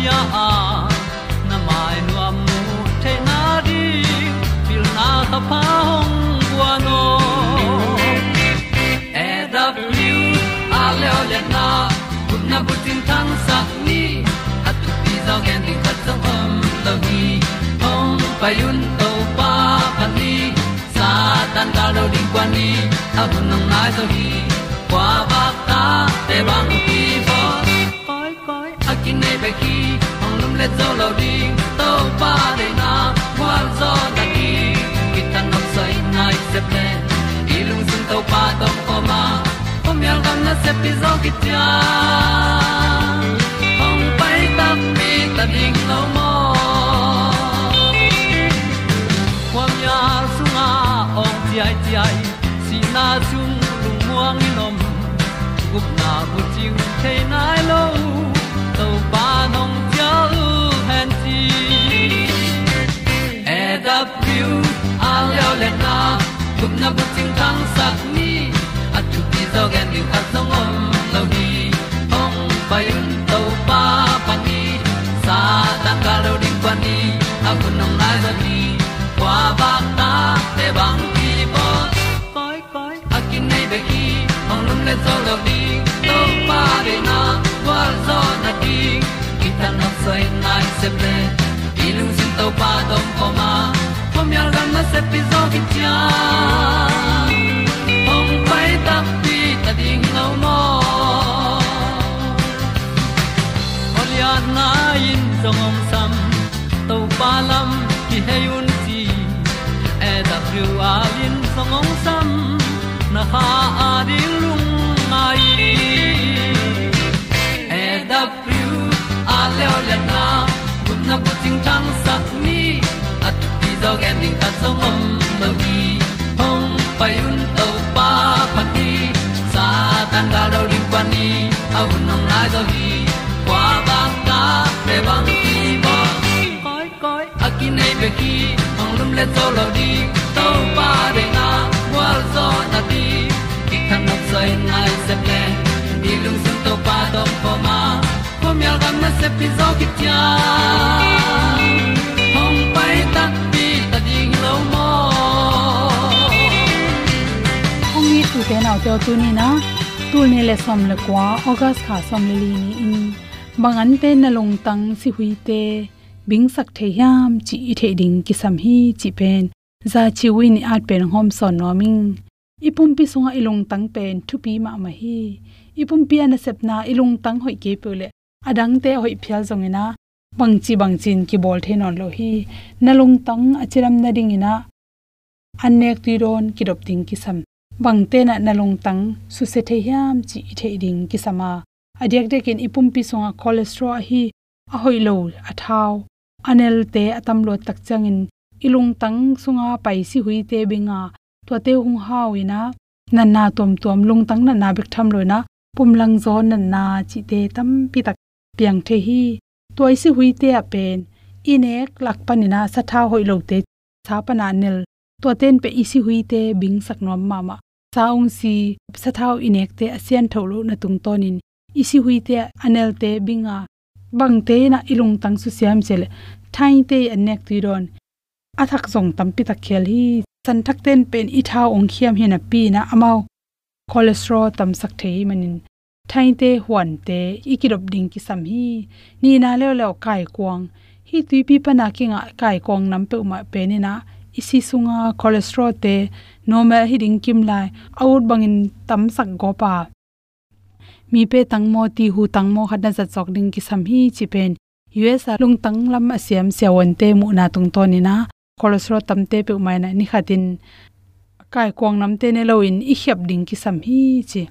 pia a na mai nu amu te na di pil na ta pa hong bua no. E da blue a le o le na, kun na bu tin tan sa ni at tu pi zo gen di khat zo om lo gi hong pa yun to pa pa ni, sa tan da lo di kwa ni, a bu nang mai zo gi kwa ba ta te bang ki bo. Koi koi, a kin nei be ki le zo lo di to pa de na kwa zo ta ki ki tan nok sai nai se ple i lung sun to pa tom pa ma. Pom yal gam na se pi zo ki tia ong pai ta mi ta ding lo mo kwam ya sunga ong ti ai ti ai si na chung lung muang ni nom gup na bu ting the na tang sat ni at pi zo gen ni khat song om lo ni ong pai un to pa pa ni sa tan ga lo ding pa ni a bu nong lai za ni kwa ba ta te bang ki bo koi koi a kin nei be ki ong lum le zo lo di to pa de na kwa zo na ki ta na sai nai se ple i lung sin to pa dom ko ma. Pom yal gam na se pi zo ki Olia na in song om sam to pa lam ki hay un ti e da thru a lin song om sam na ha a di lung mai. E da thru a le le na. Kun na ko ting tang sat ni at ti dog ending ta song om lo gi hong pai un to pa pa ti sa tan ga do ri pa ni. Au nong lai do gi ta pe bang ki bo koi koi akin nei pe ki ong lum le to lo di to pa de na wa zo na ti ki kan nok sai nai se ple ni lung sun to pa to po ma. Ko mi al gam na se pi zo ki tia hong pai ta pi ta ding lo mo ong ni tu te na te tu ni na tu ni le som le kwa august kha som le li ni in bangan te na long tang si hui te bing sak the yam chi i the ding ki sam hi chi pen za chi wi ni at pen hom son no ming ipum pi sunga Long tang pen thu pi ma ma hi ipum pi ana sep na ilung tang hoi ke pule adang te hoi phial zong ina bangchi bangchin ki bol the non lo hi na long tang achiram na ding ina anek ti ron ki dop ting ki sam bangte na nalung tang su se the yam chi i the ding ki sama adyak dekin ipum pi songa cholesterol hi a hoi lo a thau anel te atam lo tak changin ilung tang sunga pai si hui te binga to te hung hawina na na tom tom lung tang na na bek tham loina pumlang zo na na chi te tam pi tak piang the hi toy si hui te a pen inek lak panina sa tha hoi lo te cha pana nel to ten pe isi hui te bing sak nom mama saung si sa thau inek te asian tholo na tung tonin isi hui te anel te binga. Bang te na ilung tang su siam chele thai te anek ti ron. Athak zong tampi ta khel hi. San thak ten pen i tha ong khiam hina pi na amau cholesterol tam sak thei manin. Thai te huan te ikirop ding ki sam hi. Ni na le le kai kwang hi tui pi pa na ki nga kai kwang nam pe ma pe ni na. Isi sunga cholesterol te. Normal hi ding kim lai. Out bangin tam sak go pa mi pe tang mo ti hu tang mo khadna za chok ding ki sam hi chi pen. Us lung tang asiam siawon te mu na tung to ni na. Cholesterol tam te pe mai na ni khatin kai kwang nam te ne lo in, i hyap ding ki sam hi chi.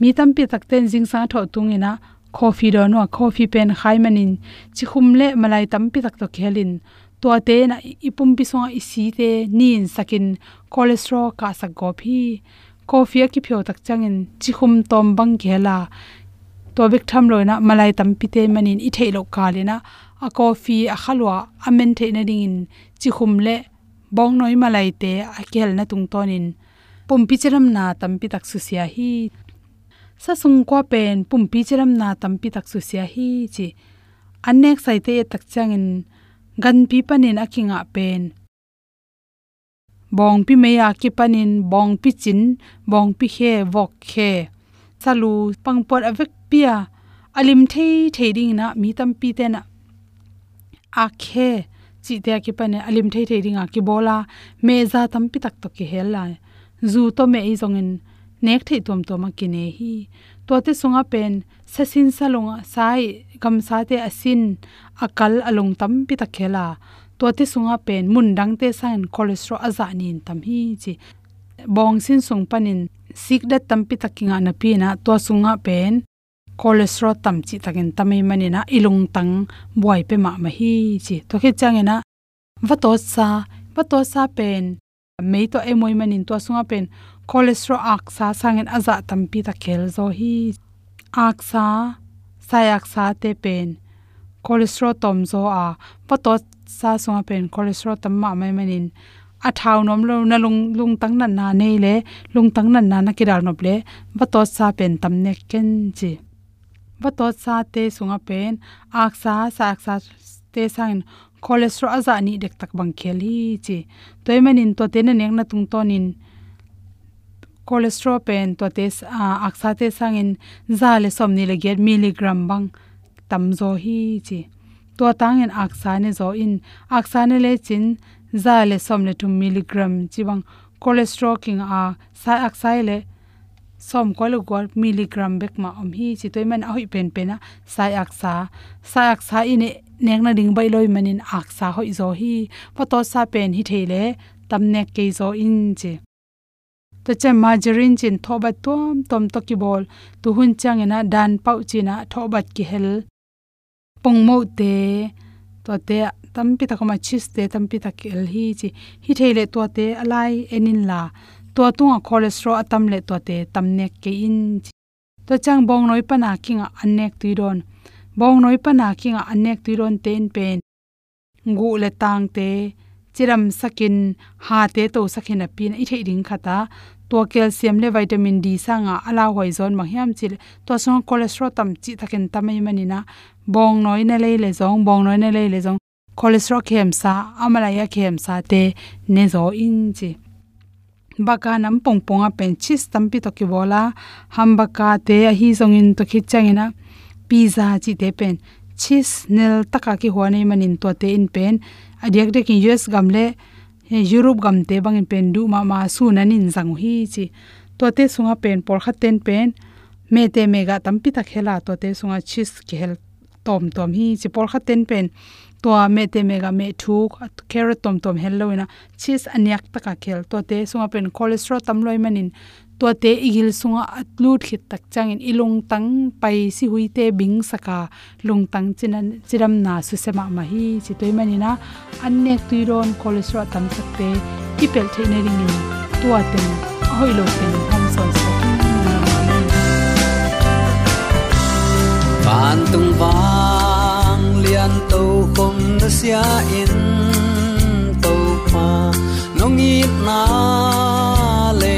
Mi tam pi tak ten jing sa tho tung ina coffee do no coffee pen khai manin chi khum le malai tam pi tak to khelin to te na ipum pi so i si te nin sakin. Cholesterol ka sak go phi coffee ki phyo tak changin chi khum tom bang khela to bik tham loina malai tam pite manin i thailo kalina a coffee a khalwa amen the na ding in chi khum le bong noi malai te a kel na tung tonin pum pi chiram na tam pi tak su sia hi sa sung kwa pen pum pi chiram na tam pi tak su sia hi chi anek sai te tak changin gan pi panin akinga pen bong pi meya ki panin, bong pi chin, bong pi khe, wok khe. Salu pangpot avek pia, alim thei thei ding na, mi tam pi te na. A khe, chi te ki pane alim thei thei ringa ki bola, me za tam pi tak to ki hel la. Zu to me i zongin nek thei tom to ma ki ne hi. To te sunga pen sasin salonga sai kam sa te asin akal along tam pi tak khela to te sunga pen mun dang te sain cholesterol aza nin tam hi chi bong sin sung panin sik dat tam pi takinga na pi na to sunga pen cholesterol tam chi takin tamai manina ilung tang buai pe ma ma hi chi to khe changena vato sa vato sa pen mei to emoi manin to sunga pen cholesterol ak sa sangen aza tam pi ta khel zo hi ak sa sayak sa te pen cholesterol tom zo a vato sa sunga pen cholesterol tam ma mai manin a thau nom lo na lung lung tang na na nei le lung tang na na na kiral nop le vato sa pen tam ne ken chi va to sa te sunga pen ak sa sa ak sa te sang cholesterol aza ni dek tak bang khel hi chi toy manin to te na nek na tung tonin cholesterol pen to te ak sa te sang in za le som ni le get milligram bang tam zo hi chi to tang en ak ne zo in ak ne le chin za le som le 2 milligram. Chi bang cholesterol king a sa aksai le som ko lu gol miligram bek ma om hi chi toy man a hoi pen pen a sai aksa. Sa sai ak sa nek na ding bai loi manin aksa hoi zo hi pa to sa pen hi thele tam nek ke zo in chi. To che margarine chin thobat tom tom to ki bol tu hun chang ena dan pau china thobat ki hel pong mo te to te tampi takama chis te tampi takel hi chi hi thele to te alai enin la. To tunga cholesterol atam le to te tamnek ke in to chang bong noi pana kinga anek tuiron bong noi pana kinga anek tuiron ten pen. Ngu le tang te, chiram sakin, ha te to sakin a pin i thei ding khata to calcium le vitamin d sanga ala hoi zon ma hiam chil. To song cholesterol tam chi takin tamai manina. Bong noi na le le zong, bong noi na le le zong. Cholesterol khem sa amala ya khem sa te ne zo in chi. Baka nam pong pong a pen chis tampi to ki bola. Ham baka te a hi zong in to khi changina pizza chi te pen chis nel taka ki huani manin to te in pen. Adiak de ki us he, europe gam te bang in pen du, ma ma su nanin jang hi chi. To te sunga pen, por kha ten pen, me te mega tampi ta khela to te sunga chis ke hel tom tom hi chi. Por kha ten pen to me te mega me thu, carrot tom tom hello ina cheese anyak taka khel. To te sunga pen cholesterol tam loi manin to te igil sunga atlut khit tak changin. Ilung tang pai si hui te bing saka lung tang chinan, chiram na su sema ma hi chi toy manina annek tuiron cholesterol tam sakte ipel theine ringin. Tua ten hoilo ten hom son so van tung vang, lian to khom na sia in to pa. Nong i na le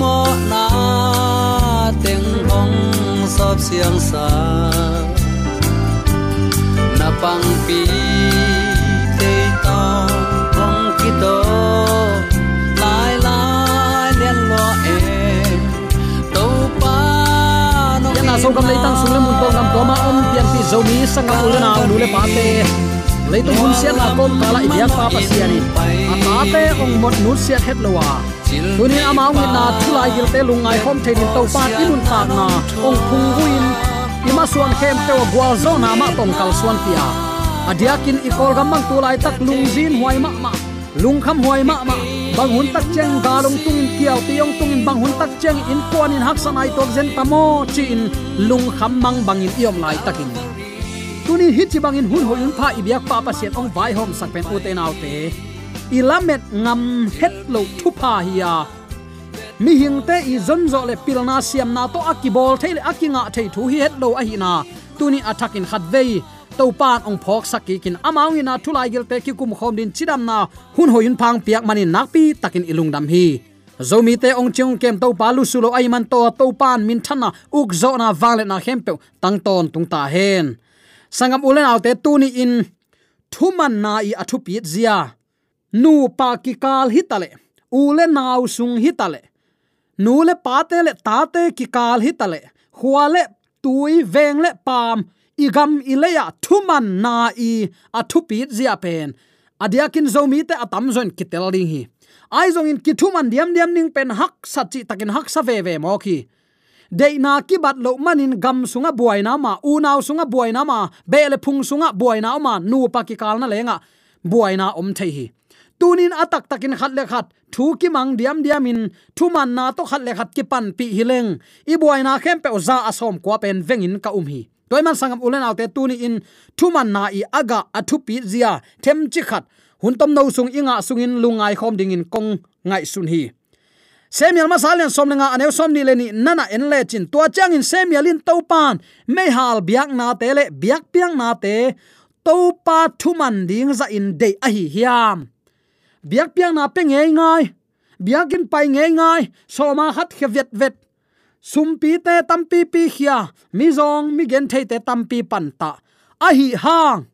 kamo na teng hong sop siang sa. Na pang pi te to hong ki to. Lai lai lian lo e. To pa no na so kam leitang sung le mun tong kam to ma om pian pi zo mi sanga ul na nu le pa te leitung hun sian na kom kala ibyak pa pa siani a ta te ong mot nu siat het lowa tuni amao ngi na thulai gil te lungai khom the din to pa inun ta na ong phung huin ima suan khem te wa gwal zo na ma tong kal suan pia à, adiakin ikol gam mang tulai tak lung zin huai ma ma lung kham huai ma ma bang hun tak cheng galung tung kiao tiong tung in bang hun tak cheng in pon in hak sanai tok zen tamo chi in lung kham mang bang in iom lai takin tuni hi chi bang in hun hoyun pha ibyak pa pa sian ong vai hom sak pen uten autte ilamet ngam het lo thupa hiya à. mi hing te i zon zo le pilna siam na to akibol thei le akinga thei thu hi het lo a hi na. Tuni athakin khat vei to pan ong phok saki kin amang ina thulai gel te ki kum khom din chidam na. Hun hoin phang piak manin nakpi takin ilung dam hi. Zomi te ong chung kem to pa lu sulo ai man to to pan min thana uk zo na vale na hempe tang ton tung ta hen. Sangam ulen autte tuni in thuman na i athu pi zia nu pa ki kal hitale ule naw sung hitale. Nu le pa te le ta te ki kal hitale huale tui veng le pam igam ileya thuman na i athu pi zia pen adiakin zomi te atam zon kitel ding hi ai zong in kithuman diam diam ning pen hak sachi takin hak sa ve ve mo ki, de na ki bat lo manin gam sunga buai na ma u naw sunga buai na ma bele phung sunga buai na ma nu pa ki kal na lenga buai na om thei hi tunin atak takin khat le khat. Thu ki mang diam diam in. Thu man na to khat le khat ki pan pi hileng i buai na khem pe za asom kwa pen vengin ka um hi. Toy man sangam ulen autte tuni in. Thu man na i aga athu pi zia. Them chi khat. Hun tom no sung inga sungin lungai khom ding in kong ngai sun hi. Semial lenga somnga som ni leni nana en le chin. Tua chang in semial in topan me hal biak na te le. Biak piang na te. Thu thuman ding za in de a hi hiam biak piang na pe ngai. Ngai biakin pai ngai. Ngai soma hat khe vet vet. Sumpi te tampi pi khia. Mi zong, mi gen thei te tampi pan ta. A hi hang.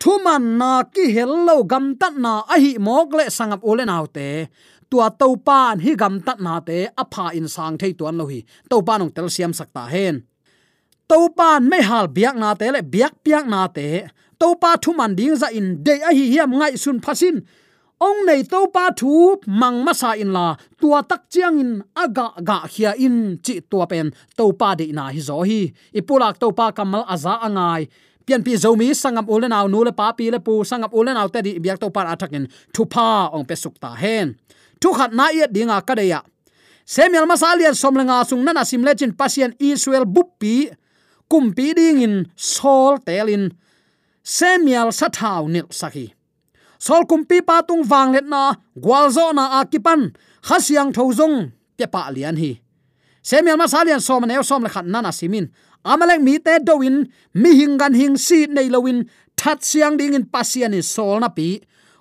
Thuman na ki hello gam tat na. A hi mok le sangap ole nau te. Tua to pan hi gam tat na te. A pha in sang thei tuan lo hi. To pan ong tel siam sakta hen. To pan me hal biak na te le biak piak na te. To pa thu man ding za in de a hi hiam ngai sun phasin ong nei to pa thu mang ma sa in la, tua tak chiang in aga ga khia in chi tua pen to pa de na hi zo hi. Ipulak to pa kamal aza angai pian pi zomi sangam ulen aw nu le pa pi le pu, sangam ulen aw te di biak to pa athakin thu pa, ong pe suk ta hen. Thu khat na ye dinga ka de ya. Semial masalian somlenga sung nana simle chin pasien israel buppi kumpi ding in sol telin semial sathau nil sakhi sol kumpi wang let na gwalzo na akipan khasiang thozong pe pa lian hi. Semial masalian som ne som le khat nana simin amalek mi te doin mi hingan hing si nei lowin that siang ding in pasian in sol na pi.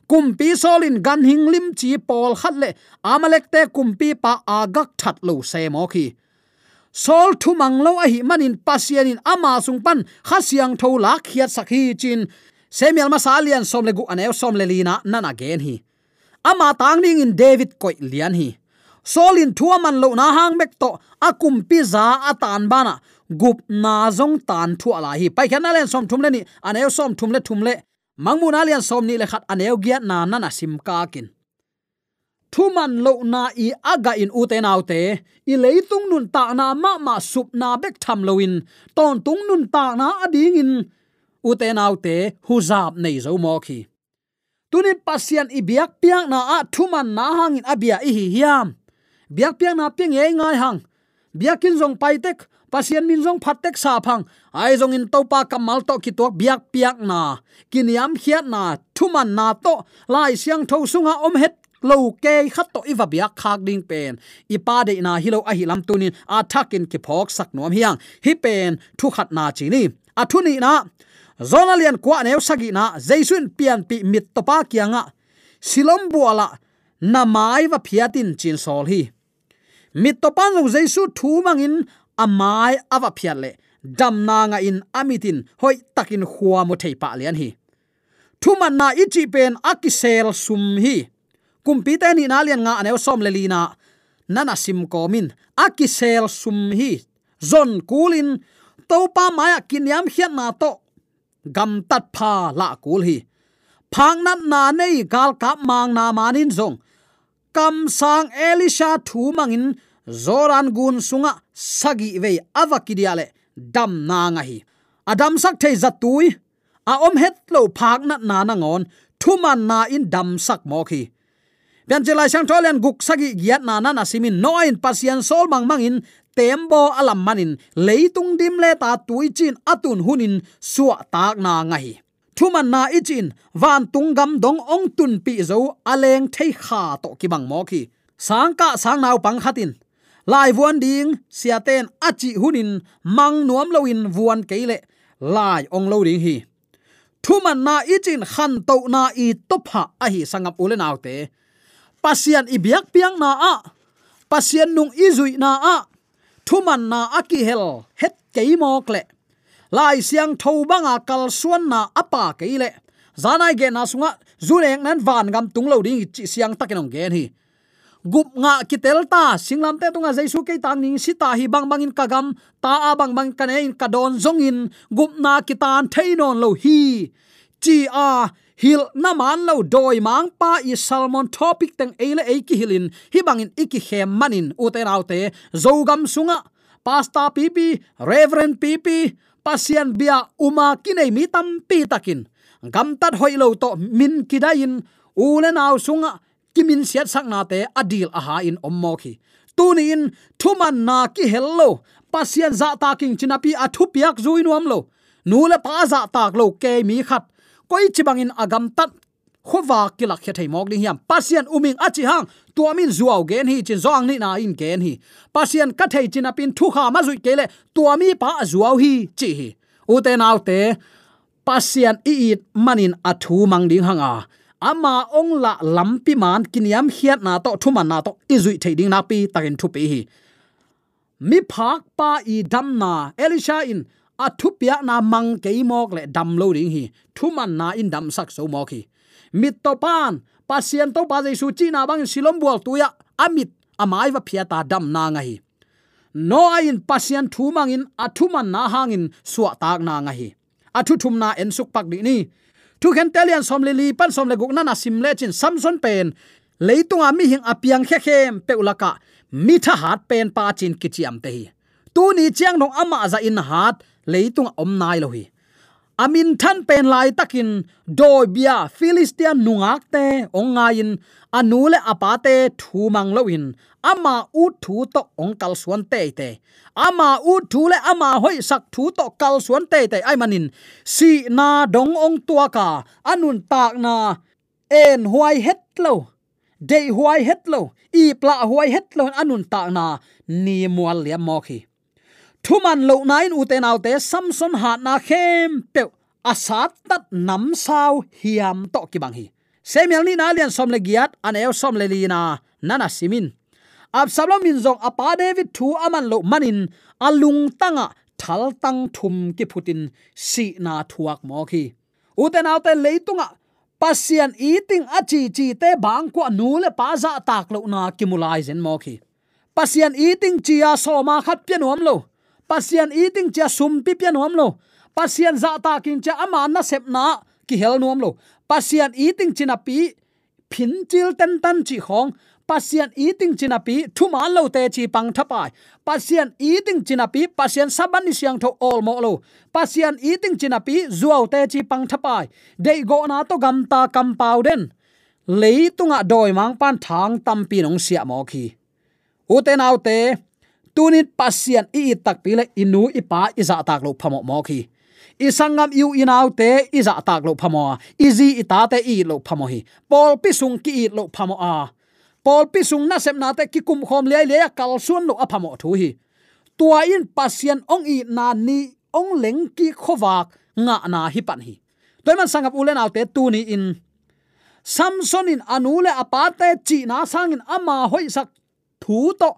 Kumpi solin gan hing lim chi pol khat le. Amalek te kumpi pa agak that lo se mo khi sol thu mang lo a hi manin pasian in ama sung pan. Khasiang tho la khiat sakhi chin semial masalian som le gu aneu som le lina nana gen hi. Ama tang ding in david koi lian hi. Solin thua man lo na hang mek to akum pi za atan bana gup na zong tan thu ala hi. Pai khana len som thum le ni, aneu som thum le thum le. Mangmu na lian som ni le khat aneu giat na na na sim ka kin. Thuman lo na i aga in u te te, i leitung nun ta na ma ma sup na bek tham loin ton tung nun ta na ading in u te hu zap nei zo mo khi tunin pasian i biak piang na a thuman na hangin abia i hi hiam. Biak piang na piang ei ngai hang. Biakin zong paitek tek min zong phat tek sa phang ai zong in topa kamal to ki tok biak piak na. Kiniam khiat na, thuman na to, lai siang tho sunga om het, lo ke khat to iwa biak khak ding pen. Ipa de na hilo a hilam tunin, a thakin ki phok sak nom hiang. Hi pen, thu khat na chi ni a thu ni na zonalian kwa neu sagi na jaisun pian pi mit topa kianga silom buala na mai wa phiatin chin sol hi. Mit topan lo jaisu thu mangin amai awa phiat le, dam na nga in amitin hoi takin khuwa mo thei pa lian hi. Thu man na ichi pen akisel sum hi. Kumpi te ni na lian nga anew som le lina nana sim komin akisel sum hi. Zon kulin topa maya kinyam hian na to gam tat pha la kul hi. Phang nan na nei gal ka mang na manin zong. Kam sang elisha thu mangin, zoran gun sunga sagi ve avakidiale dam na nga hi. Adam sak thei zatui a om het lo phak na na na ngon thuman na in dam sak mo khi bian chelai sang tholen guk sagi giat na na simin noin pasian sol mang mangin tembo alam manin, leitung dim le ta tui chin atun hunin, suwa tak na ngai. Thuman na ichin van tunggam dong ong tun pi zo, aleng thei kha to ki bang mo ki. Sang ka sang nau pang khatin lai vuan ding siaten achi hunin, mang nuam loin vuan keile lai ong lo ding hi. Thuman na ichin khan to na i topha a hi sangam ule naw te. Pasian ibiak piang na a. Pasian nung izui na a thuman na aki hel het keimok le lai siang thobanga kal suan na apa keile. Zanai ge na sunga zuleng nan van gam tung lo ding chi siang takinong gen hi. Gup nga kitel ta, singlam te tunga jaisu ke tang ning sita hi bang bangin kagam, ta a bang bang kane in kadon zongin. Gup na kitan thainon lo hi. Chi a hil na man lo doi mang pa i salmon topic teng ele e ki hilin, hi bangin iki he manin ute raute zogam sunga pasta pipi reverend pipi pasian bia uma kinai mi tam pi takin, gam tat hoilo to min kidain ulen aw sunga, kimin siat sak na te adil aha in ommo khi. Tuni thuman na ki hello pasian za taking chinapi athu piak zui lo nule pa za tak lo ke mi khat koi chibangin agam tat, khowa kilak khe thei mok ding hiam. Pasian uming achi hang, tuamin zuaw gen hi, chin zong ni na in gen hi. Pasian ka thei chin apin thu kha ma zui kele, tuami pa zuaw hi chi hi. U te nau te pasian i it manin athu mang ding hanga ama ong la lampi man, kiniam hiat na to, thu man na to izui thei ding na pi, takin thu pi hi. Mi phak pa i dam na, elisha in a thu pia na mang ke mok le dam lo ding hi. Thu man na in dam sak so mok hi. Mit to pan, pasien to pa su chi na bang silom bual tu ya. Amit amai va phia ta dam na nga hi. No in pasien thu mang in, a thu man na hangin suwa tak na nga hi. A thu thum na en suk pak di ni. Thu khen telian som le li, pan som le guk na na sim le chin samson pen. Leitunga mi hing apiang khe khem peulaka mi tha hat pen pa chin kichiam te hi. Tu ni chiang nong ama za in hat leitung om nai lo hi amin than pen lai takin doi bia philistian nungak te ongain anule apate thu mang lo in. Ama u thu to ong kal suan te te. Ama u thu le ama hoi sak thu to kal suan te te. Ai manin, si na dong ong tua ka, anun tak na en huai het lo dei huai het lo, i pla huai het lo, anun ta na ni mual le mo khi thuman lo nain uten autte samson ha na khem pe asat tat nam sao hiam to ki bang hi. Semial ni na lian som le giat an el som le li na nana simin. Absalom min zong apa david thu aman lo manin, alung tanga thal tang thum ki phutin si na thuak mo khi. Uten autte leitunga, pasian eating achi chi te bang ko nu le pa za tak lo na kimulai zen mo khi. Pasian eating chia so ma khat pian om lo pasian eating chia sum pi pian om lo. Pasian za ta kin cha ama na sep na ki hel nom lo. Pasian eating china pi phin chil ten tan chi khong. Pasian eating china pi, thu ma lo te chi pang thapai pasian eating china pi, pasian saban ni siang tho all mo lo. Pasian eating china pi zuaw te chi pang thapai dei go na to gam ta kam pau den. Leitunga doi mang pan thang tam pi nong sia mo khi. Uten autte tunin pasian i tak pile inu ipa iza tak lo phamo mo khi. Isangam yu inaw te iza tak lo phamo izi itate i lo phamo hi. Pol pisung ki i lo phamo a. Pol pisung na sem na te ki kum khom le le kal suan lo aphamo thu hi. Tua in pasian ong i na ni ong leng ki khowak nga na hi pan hi. Toy man sangap ulen autte tu ni in. Samson in anule apate chi na sangin ama hoi sak thu to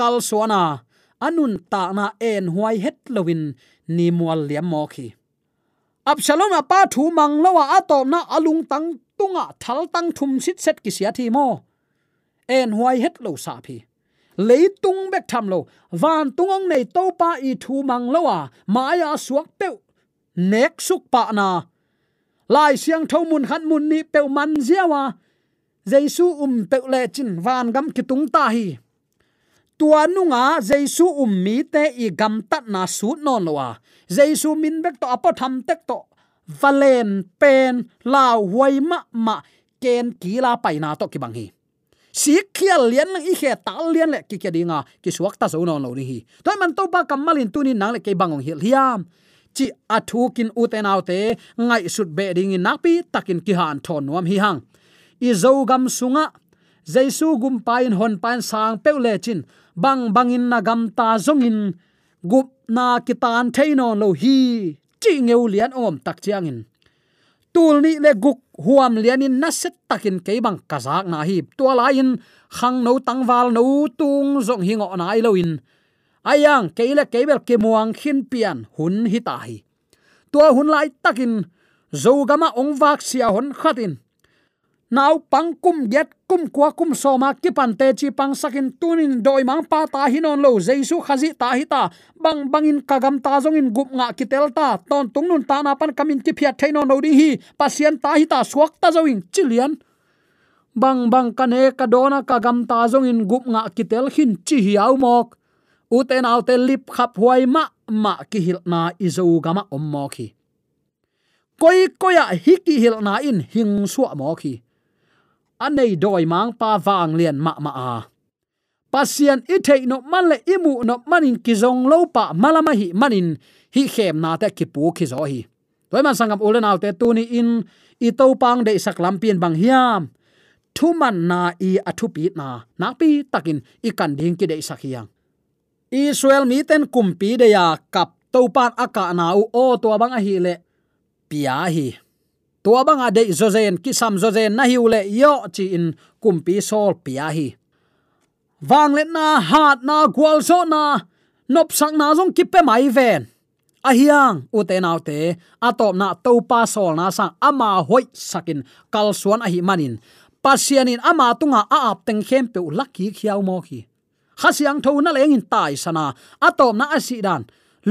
kal suana. Anun ta na en huai het lovin ni mual liam mo khi. Absalom apa thu mang lawa atom na alung tang tunga thal tang thum sit set ki sia thi mo. En huai het lo sa phi. Tung bek tham lo. Van tungong nei to pa i thu mang lawa maya suak pe nek suk pa na. Lai siang thau mun khan mun ni pe man ziawa jaisu um pe le chin van gam ki tung ta hi tua nunga jaisu um te i gam tat na su non lowa jaisu min bek to, apo tham tek to. Valen, pen, lao, huai ma ma, ken kila paina to, ki bang hi. Si khial lian lang, i khe ta lian le, ki ke dinga, ki suak ta zo non lo ni hi. Toy man to ba kamalin ni nang le ke bangong hil hiam chi athu kin uten autte ngai sut be ding in nakpi takin ki han thon nuam hi hang. I zo gam sunga jaisu gum pain hon pan sang peule chin. Bang bangin na gam ta zongin. Gup na kitan theino lo hi. Chi ngeu lian om tak chiangin tul ni le guk huam lian in na set takin ke bang kazak na hi. To la in khang no tangwal no tung zong hingo na ai lo in. Ayang keile kebel ke muang khin pian hun hi ta hi. Tua hun lai takin. Zogama ong vak sia hon khatin nau pang kum get kum kwa kum so ma ki pan te chi pang sakin tunin doi mang pa ta hinon lo. Jaisu khazi ta hi ta, bang bangin kagam ta zong in gup nga ki tel ta. Ton tung nun ta na pan kamin ki phiat thaino no ding hi. Pasien ta hi ta, suak ta zo chilian. Bang bang kane ka dona kagam ta zong in gup nga ki tel hin, chi hiaw mok. Uten autte lip khap huai ma ma ki hil na izo gama om mok hi. Koi koya hiki hil na in, hing suwa mo anei doi mang pa wang lian ma ma a. Pasian i thei no man le imu no manin kizong lo pa malama hi manin, hi khem na te ki pu khi zo hi. Toy man sangam ulen autte tu ni in, i to pang de sak lampien bang hiam. Thu man na i athu pi na na pi takin i kan ding ki de sak hiang israel mi ten kumpi de ya, kap to pan aka na u o to bang a hi le pia hi tua banga de zozen ki sam zozen na hiule yo chi in kumpi sol pia hi. Wang let na, hat na gwal so na, nop sang na zong ki pe mai ven. A hiang, u te nau te atop na to pa sol na sang ama hoi sakin kal suan a hi manin. Pasianin ama tunga a ap teng khem pe laki khiaw mo khi khasiang tho na leng in tai sana atop na asidan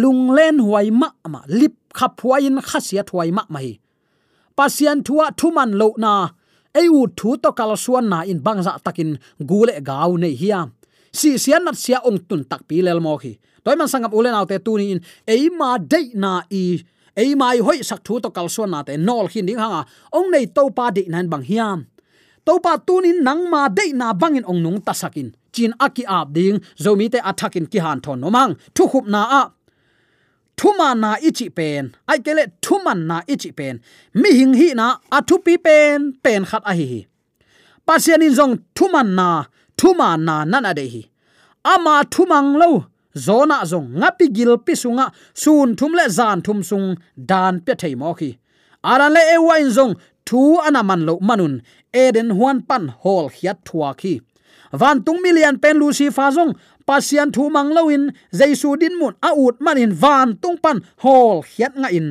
lung len huai ma ma, lip khap huain khasia thuai ma mai pasian thua thuman lo na. Ai u thu to kal suan na in bangza takin gule gau nei hiam si sian nat sia ong tun tak pi lel mo khi. Toy man sangam ulen autte tu ni in ei ma dei na i. Ei mai hoi sak thu to kal suan na te nol hin ding hanga. Ong nei to pa de nan bang hiam to pa tunin nang ma dei na bangin ong nung tasakin chin aki ap ding zomi te athakin ki han thon nomang thu khup na a thuma na ichi pen. Ai kele thuman na ichi pen. Mi hing hi na athu pi pen pen khat a hi pasian in zong thuman na, thuma na nana de hi. Ama thumang lo, zona zong ngapi gil pi sunga, sun thum le zan thum sung, dan pe thei mo khi. Aran le ewa in zong thu anaman lo manun, eden huan pan hol hiat thua khi. Van tung million pen lucy fa zong pasian thu mang loin jaisu din mun a ut manin van tung pan hol hiat nga in.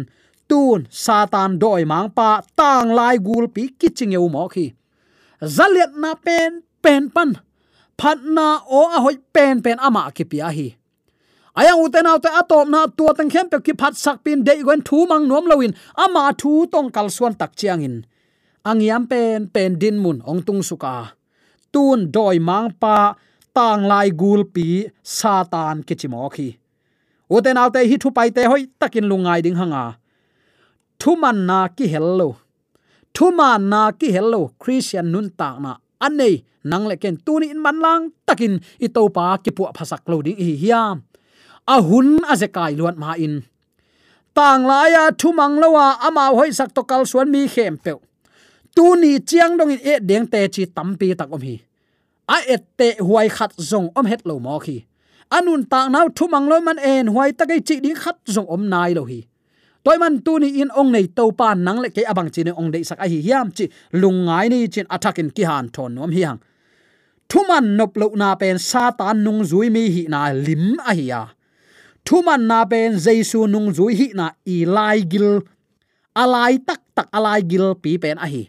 Tun satan doi mang pa tang lai gul pi kiching eu mo khi. Zaliat na pen pen pan phat na o a hoi pen pen ama ki pia hi ayang uten autte atom na tua tang khem pe ki phat sak pin dei gwen thu mang nom loin ama thu tong kal suan tak chiang in. Angiam pen pen din mun ong tung suka tun doi mang pa tang lai gul pi satan ke chimo khi. Uten alte hi thu pai te hoi takin lungai ding hanga. Thu man na ki hello thu man na ki hello christian nun ta na anei nang le ken tu ni in man lang takin i to pa ki pu phasak lo ding hi hiam. A hun a ze kai luat ma in. Tang la ya thu mang lawa ama hoi sak to kal suan mi khem pe. Tu ni chiang dong in e deng te chi tampi tak om hi a et te huai khat zong om het lo mo khi. Anun ta nau thu mang lo man en huai ta kai chi ding khat zong om nai lo hi. Toy man tu ni in ong nei to pa nang le ke abang chi ne ong dei sak a hi hiam chi lungai ni chin attack in ki han thon nom hiang thuman nop lo na pen satan nung zui mi hi na lim a hi ya thuman na pen jesu nung zui hi na i lai gil. Alai tak tak alai gil pi pen a hi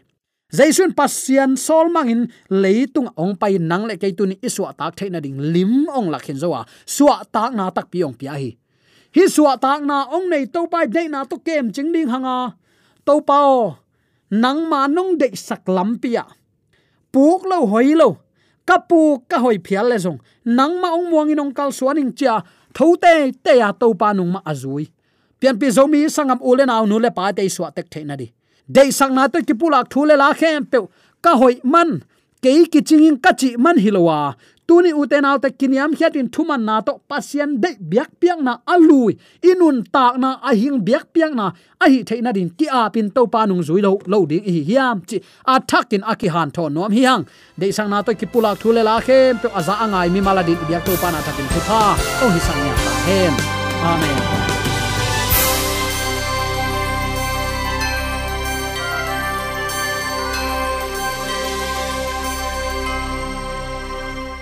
jaisun pasian sol mangin leitung ong pai, nang le ke tu iswa tak theina ding, lim ong lakhin zowa suwa tak na tak pi ong pi ahi hi. Hi suwa tak na ong nei to pai dei na to kem, ching ding hanga to pao, nang ma nong de sak lam pia, puk lo hoi lo, ka pu ka hoi phial le zong, nang ma ong muang inong kal suaning cha thote te ya to pa nung ma azui pian pi zomi sangam ule na nu le pa te suwa tek theina di de sang na to ki pulak thule la khem pe ka hoi man ke ki chingin ka chi man hilowa à. tuni uten autte kiniam hiatin thuman na to pasien de biak piang na alui inun tak na, a hing biak piang na. A hi theina din ki a pin to pa nung zui lo lo ding hi hiam chi a thakin a ki han tho nom hi hang de sang na to ki pulak thule la khem pe aza angai mi maladin biak to pa na thakin thu tha. O hi sang ya ta hem amen.